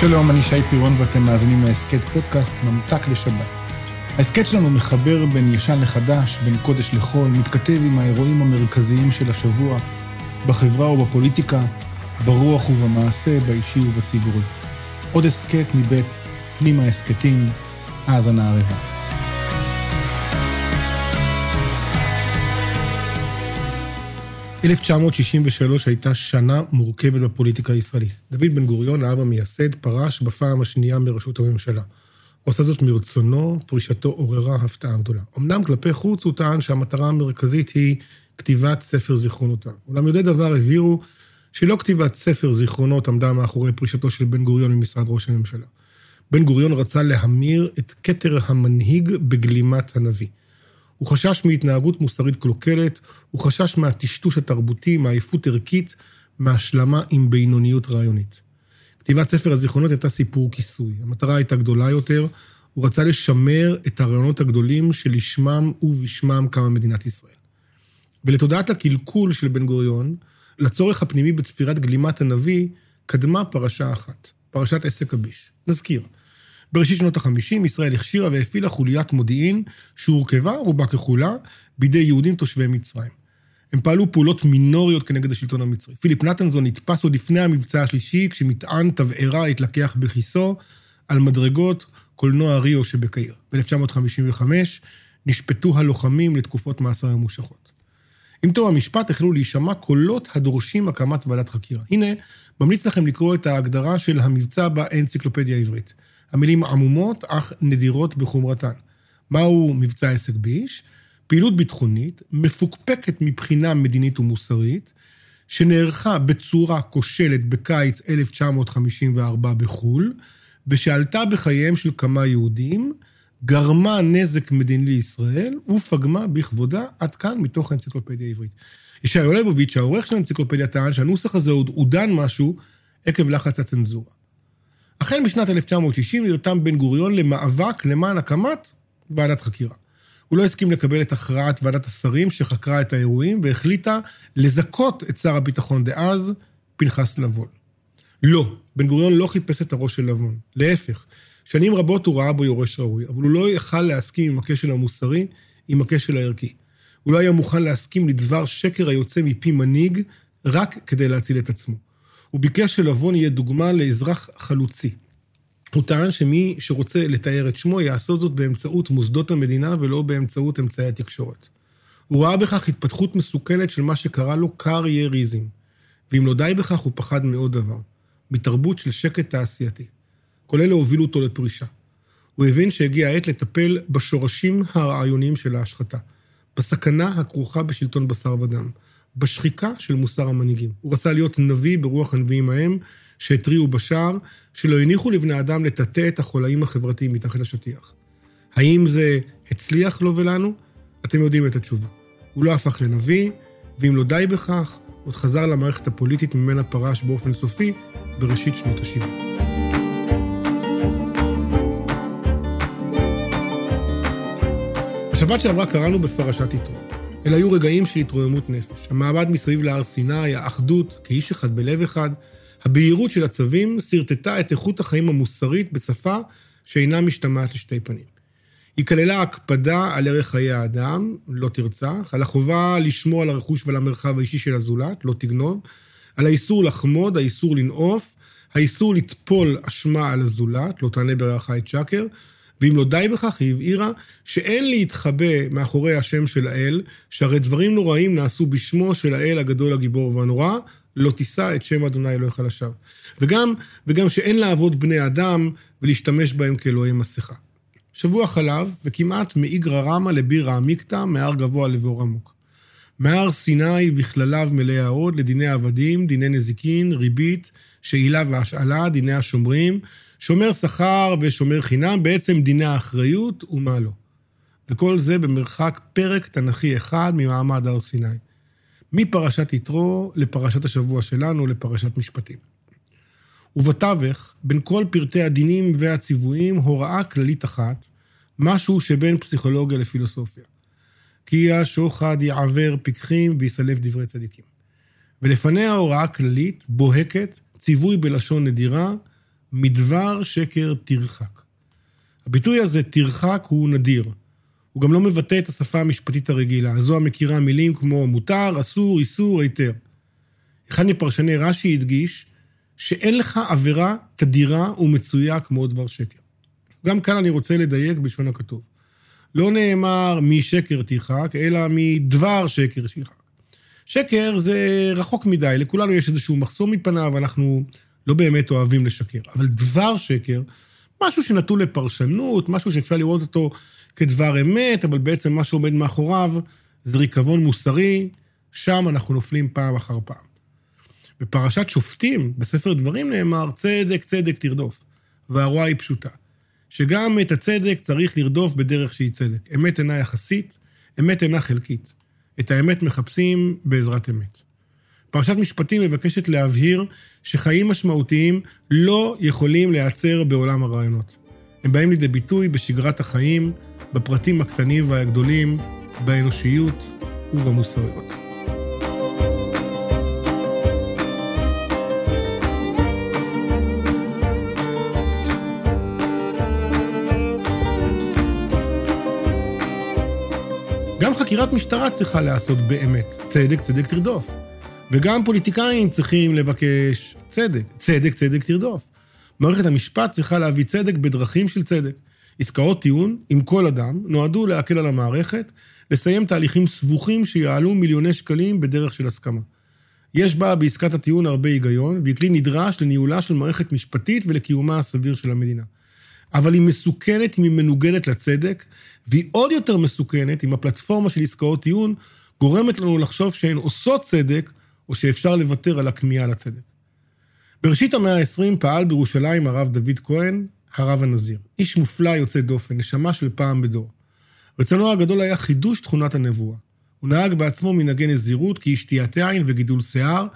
שלום, אני שי פירון ואתם מאזינים להסכת פודקאסט ממתק לשבת. ההסכת שלנו מחבר בין ישן לחדש, בין קודש לחול, מתכתב עם האירועים המרכזיים של השבוע, בחברה ובפוליטיקה, ברוח ובמעשה, באישי ובציבורי. עוד הסכת מבית פנימה הסכתים, האזנה ערבה. "1963 הייתה שנה מורכבת בפוליטיקה הישראלית. דוד בן גוריון, האב המייסד, פרש בפעם השנייה מראשות הממשלה. הוא עשה זאת מרצונו, פרישתו עוררה הפתעה גדולה. אמנם כלפי חוץ הוא טען שהמטרה המרכזית היא כתיבת ספר זיכרונותיו. אולם יודעי דבר הבהירו שלא כתיבת ספר זיכרונות עמדה מאחורי פרישתו של בן גוריון ממשרד ראש הממשלה. בן גוריון רצה להמיר את כתר המנהיג בגלימת הנביא. הוא חשש מהתנהגות מוסרית קלוקלת, הוא חשש מהטשטוש התרבותי, מעייפות ערכית, מהשלמה עם בינוניות רעיונית. כתיבת ספר הזיכרונות הייתה סיפור כיסוי. המטרה הייתה גדולה יותר, הוא רצה לשמר את הרעיונות הגדולים שלשמם ובשמם קמה מדינת ישראל. ולתודעת הקלקול של בן גוריון, לצורך הפנימי בתפירת גלימת הנביא, קדמה פרשה אחת, פרשת עסק הביש. נזכיר, בראשית שנות ה-50 ישראל הכשירה והפעילה חוליית מודיעין שהורכבה, רובה ככולה, בידי יהודים תושבי מצרים. הם פעלו פעולות מינוריות כנגד השלטון המצרי. פיליפ נתנזון נתפס עוד לפני המבצע השלישי, כשמטען תבערה התלקח בכיסו על מדרגות קולנוע ריו שבקהיר. ב-1955 נשפטו הלוחמים לתקופות מאסר ממושכות. עם תום המשפט החלו להישמע קולות הדורשים הקמת ועדת חקירה. הנה, ממליץ לכם לקרוא את ההגדרה של המבצע באנציקלופדיה העברית. המילים עמומות, אך נדירות בחומרתן. מהו מבצע עסק ביש? פעילות ביטחונית, מפוקפקת מבחינה מדינית ומוסרית, שנערכה בצורה כושלת בקיץ 1954 בחו"ל, ושעלתה בחייהם של כמה יהודים, גרמה נזק מדיני לישראל ופגמה בכבודה, עד כאן מתוך האנציקלופדיה העברית. ישעיהו ליבוביץ', העורך של האנציקלופדיה, טען שהנוסח הזה עוד עודן משהו עקב לחץ הצנזורה. החל משנת 1960 נרתם בן גוריון למאבק למען הקמת ועדת חקירה. הוא לא הסכים לקבל את הכרעת ועדת השרים שחקרה את האירועים והחליטה לזכות את שר הביטחון דאז, פנחס לבון. לא, בן גוריון לא חיפש את הראש של לבון. להפך, שנים רבות הוא ראה בו יורש ראוי, אבל הוא לא יכל להסכים עם הכשל המוסרי, עם הכשל הערכי. הוא לא היה מוכן להסכים לדבר שקר היוצא מפי מנהיג רק כדי להציל את עצמו. הוא ביקש שלבון יהיה דוגמה לאזרח חלוצי. הוא טען שמי שרוצה לתאר את שמו יעשות זאת באמצעות מוסדות המדינה ולא באמצעות אמצעי התקשורת. הוא ראה בכך התפתחות מסוכנת של מה שקרא לו קרייריזם. ואם לא די בכך, הוא פחד מעוד דבר, מתרבות של שקט תעשייתי. כל אלה הובילו אותו לפרישה. הוא הבין שהגיעה העת לטפל בשורשים הרעיוניים של ההשחתה, בסכנה הכרוכה בשלטון בשר ודם, בשחיקה של מוסר המנהיגים. הוא רצה להיות נביא ברוח הנביאים ההם, שהתריעו בשער, שלא הניחו לבני אדם לטאטא את החולאים החברתיים מתחת לשטיח. האם זה הצליח לו ולנו? אתם יודעים את התשובה. הוא לא הפך לנביא, ואם לא די בכך, עוד חזר למערכת הפוליטית ממנה פרש באופן סופי בראשית שנות ה-70. בשבת שעברה קראנו בפרשת יתרו. אלה היו רגעים של התרוממות נפש. המעמד מסביב להר סיני, האחדות, כאיש אחד בלב אחד, הבהירות של הצווים שרטטה את איכות החיים המוסרית בשפה שאינה משתמעת לשתי פנים. היא כללה הקפדה על ערך חיי האדם, לא תרצח, על החובה לשמור על הרכוש ועל המרחב האישי של הזולת, לא תגנוב, על האיסור לחמוד, האיסור לנאוף, האיסור לטפול אשמה על הזולת, לא תענה ברעך את שקר, ואם לא די בכך, היא הבהירה שאין להתחבא מאחורי השם של האל, שהרי דברים נוראים נעשו בשמו של האל הגדול, הגיבור והנורא, לא תישא את שם אדוני אלוהיך לשווא. וגם, וגם שאין לעבוד בני אדם ולהשתמש בהם כאלוהי מסכה. שבוע חלב, וכמעט מאיגרא רמא לבירא עמיקתא, מהר גבוה לבור עמוק. מהר סיני בכלליו מלאי ההוד לדיני עבדים, דיני נזיקין, ריבית, שאילה והשאלה, דיני השומרים, שומר שכר ושומר חינם, בעצם דיני האחריות ומה לא. וכל זה במרחק פרק תנכי אחד ממעמד הר סיני. מפרשת יתרו לפרשת השבוע שלנו, לפרשת משפטים. ובתווך, בין כל פרטי הדינים והציוויים, הוראה כללית אחת, משהו שבין פסיכולוגיה לפילוסופיה. כי השוחד יעוור פיקחים ויסלף דברי צדיקים. ולפניה הוראה כללית, בוהקת, ציווי בלשון נדירה, מדבר שקר תרחק. הביטוי הזה, תרחק, הוא נדיר. הוא גם לא מבטא את השפה המשפטית הרגילה, זו המכירה מילים כמו מותר, אסור, איסור, היתר. אחד מפרשני רש"י הדגיש שאין לך עבירה תדירה ומצויה כמו דבר שקר. גם כאן אני רוצה לדייק בלשון הכתוב. לא נאמר משקר תרחק, אלא מדבר שקר תרחק. שקר זה רחוק מדי, לכולנו יש איזשהו מחסום מפניו, אנחנו לא באמת אוהבים לשקר. אבל דבר שקר, משהו שנתון לפרשנות, משהו שאפשר לראות אותו כדבר אמת, אבל בעצם מה שעומד מאחוריו זה ריקבון מוסרי, שם אנחנו נופלים פעם אחר פעם. בפרשת שופטים, בספר דברים נאמר, צדק צדק תרדוף. והרוע היא פשוטה. שגם את הצדק צריך לרדוף בדרך שהיא צדק. אמת אינה יחסית, אמת אינה חלקית. את האמת מחפשים בעזרת אמת. פרשת משפטים מבקשת להבהיר שחיים משמעותיים לא יכולים להיעצר בעולם הרעיונות. הם באים לידי ביטוי בשגרת החיים, בפרטים הקטנים והגדולים, באנושיות ובמוסריות. חקירת משטרה צריכה להיעשות באמת. צדק, צדק תרדוף. וגם פוליטיקאים צריכים לבקש צדק. צדק, צדק תרדוף. מערכת המשפט צריכה להביא צדק בדרכים של צדק. עסקאות טיעון עם כל אדם נועדו להקל על המערכת, לסיים תהליכים סבוכים שיעלו מיליוני שקלים בדרך של הסכמה. יש בה בעסקת הטיעון הרבה היגיון, והיא כלי נדרש לניהולה של מערכת משפטית ולקיומה הסביר של המדינה. אבל היא מסוכנת אם היא מנוגדת לצדק, והיא עוד יותר מסוכנת אם הפלטפורמה של עסקאות טיעון גורמת לנו לחשוב שהן עושות צדק, או שאפשר לוותר על הכמיהה לצדק. בראשית המאה ה-20 פעל בירושלים הרב דוד כהן, הרב הנזיר. איש מופלא יוצא דופן, נשמה של פעם בדור. רצונו הגדול היה חידוש תכונת הנבואה. הוא נהג בעצמו מנהגי נזירות, כאיש שתיית יין וגידול שיער,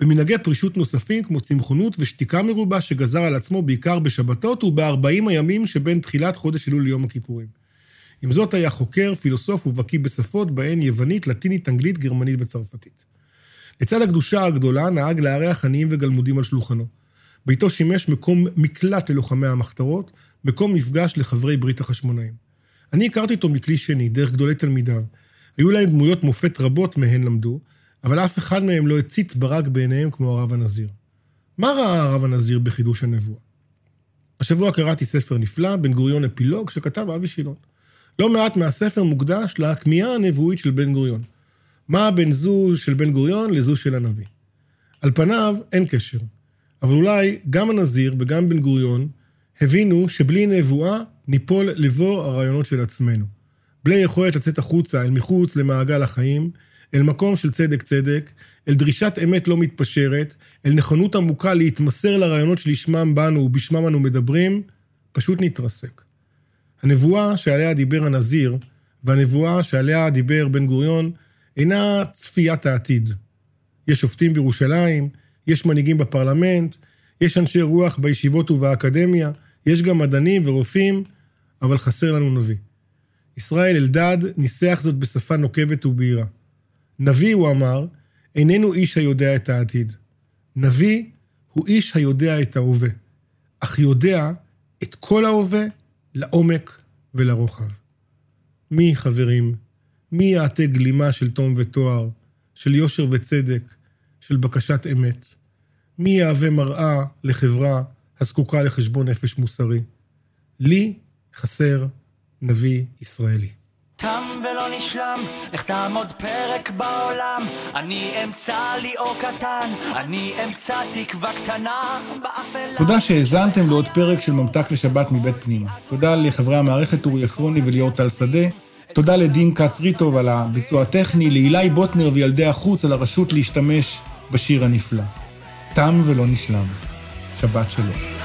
במנהגי פרישות נוספים כמו צמחונות ושתיקה מרובה שגזר על עצמו בעיקר בשבתות ובארבעים הימים שבין תחילת חודש אלול ליום הכיפורים. עם זאת היה חוקר, פילוסוף ובקיא בשפות בהן יוונית, לטינית, אנגלית, גרמנית וצרפתית. לצד הקדושה הגדולה נהג לארח עניים וגלמודים על שולחנו. ביתו שימש מקום מקלט ללוחמי המחתרות, מקום מפגש לחברי ברית החשמונאים. אני הכרתי אותו מכלי שני, דרך גדולי תלמידיו. היו להם דמויות מופת רבות מהן למדו, אבל אף אחד מהם לא הצית ברק בעיניהם כמו הרב הנזיר. מה ראה הרב הנזיר בחידוש הנבואה? השבוע קראתי ספר נפלא, בן גוריון אפילוג, שכתב אבי שילון. לא מעט מהספר מוקדש לכמיהה הנבואית של בן גוריון. מה בין זו של בן גוריון לזו של הנביא? על פניו אין קשר, אבל אולי גם הנזיר וגם בן גוריון הבינו שבלי נבואה ניפול לבור הרעיונות של עצמנו. בלי יכולת לצאת החוצה אל מחוץ למעגל החיים, אל מקום של צדק צדק, אל דרישת אמת לא מתפשרת, אל נכונות עמוקה להתמסר לרעיונות שלשמם באנו ובשמם אנו מדברים, פשוט נתרסק. הנבואה שעליה דיבר הנזיר, והנבואה שעליה דיבר בן גוריון, אינה צפיית העתיד. יש שופטים בירושלים, יש מנהיגים בפרלמנט, יש אנשי רוח בישיבות ובאקדמיה, יש גם מדענים ורופאים, אבל חסר לנו נביא. ישראל אלדד ניסח זאת בשפה נוקבת ובהירה. נביא, הוא אמר, איננו איש היודע את העתיד. נביא הוא איש היודע את ההווה, אך יודע את כל ההווה לעומק ולרוחב. מי, חברים, מי יעטה גלימה של תום ותואר, של יושר וצדק, של בקשת אמת? מי יהווה מראה לחברה הזקוקה לחשבון נפש מוסרי? לי חסר נביא ישראלי. תם ולא נשלם, לך תעמוד פרק בעולם. אני אמצא לי אור קטן, אני אמצא תקווה קטנה באפלה. תודה שהאזנתם לעוד פרק של ממתק לשבת מבית פנימה. תודה לחברי המערכת אורי עפרוני וליאור טל שדה. תודה לדין כץ ריטוב על הביצוע הטכני, לאילי בוטנר וילדי החוץ על הרשות להשתמש בשיר הנפלא. תם ולא נשלם. שבת שלום.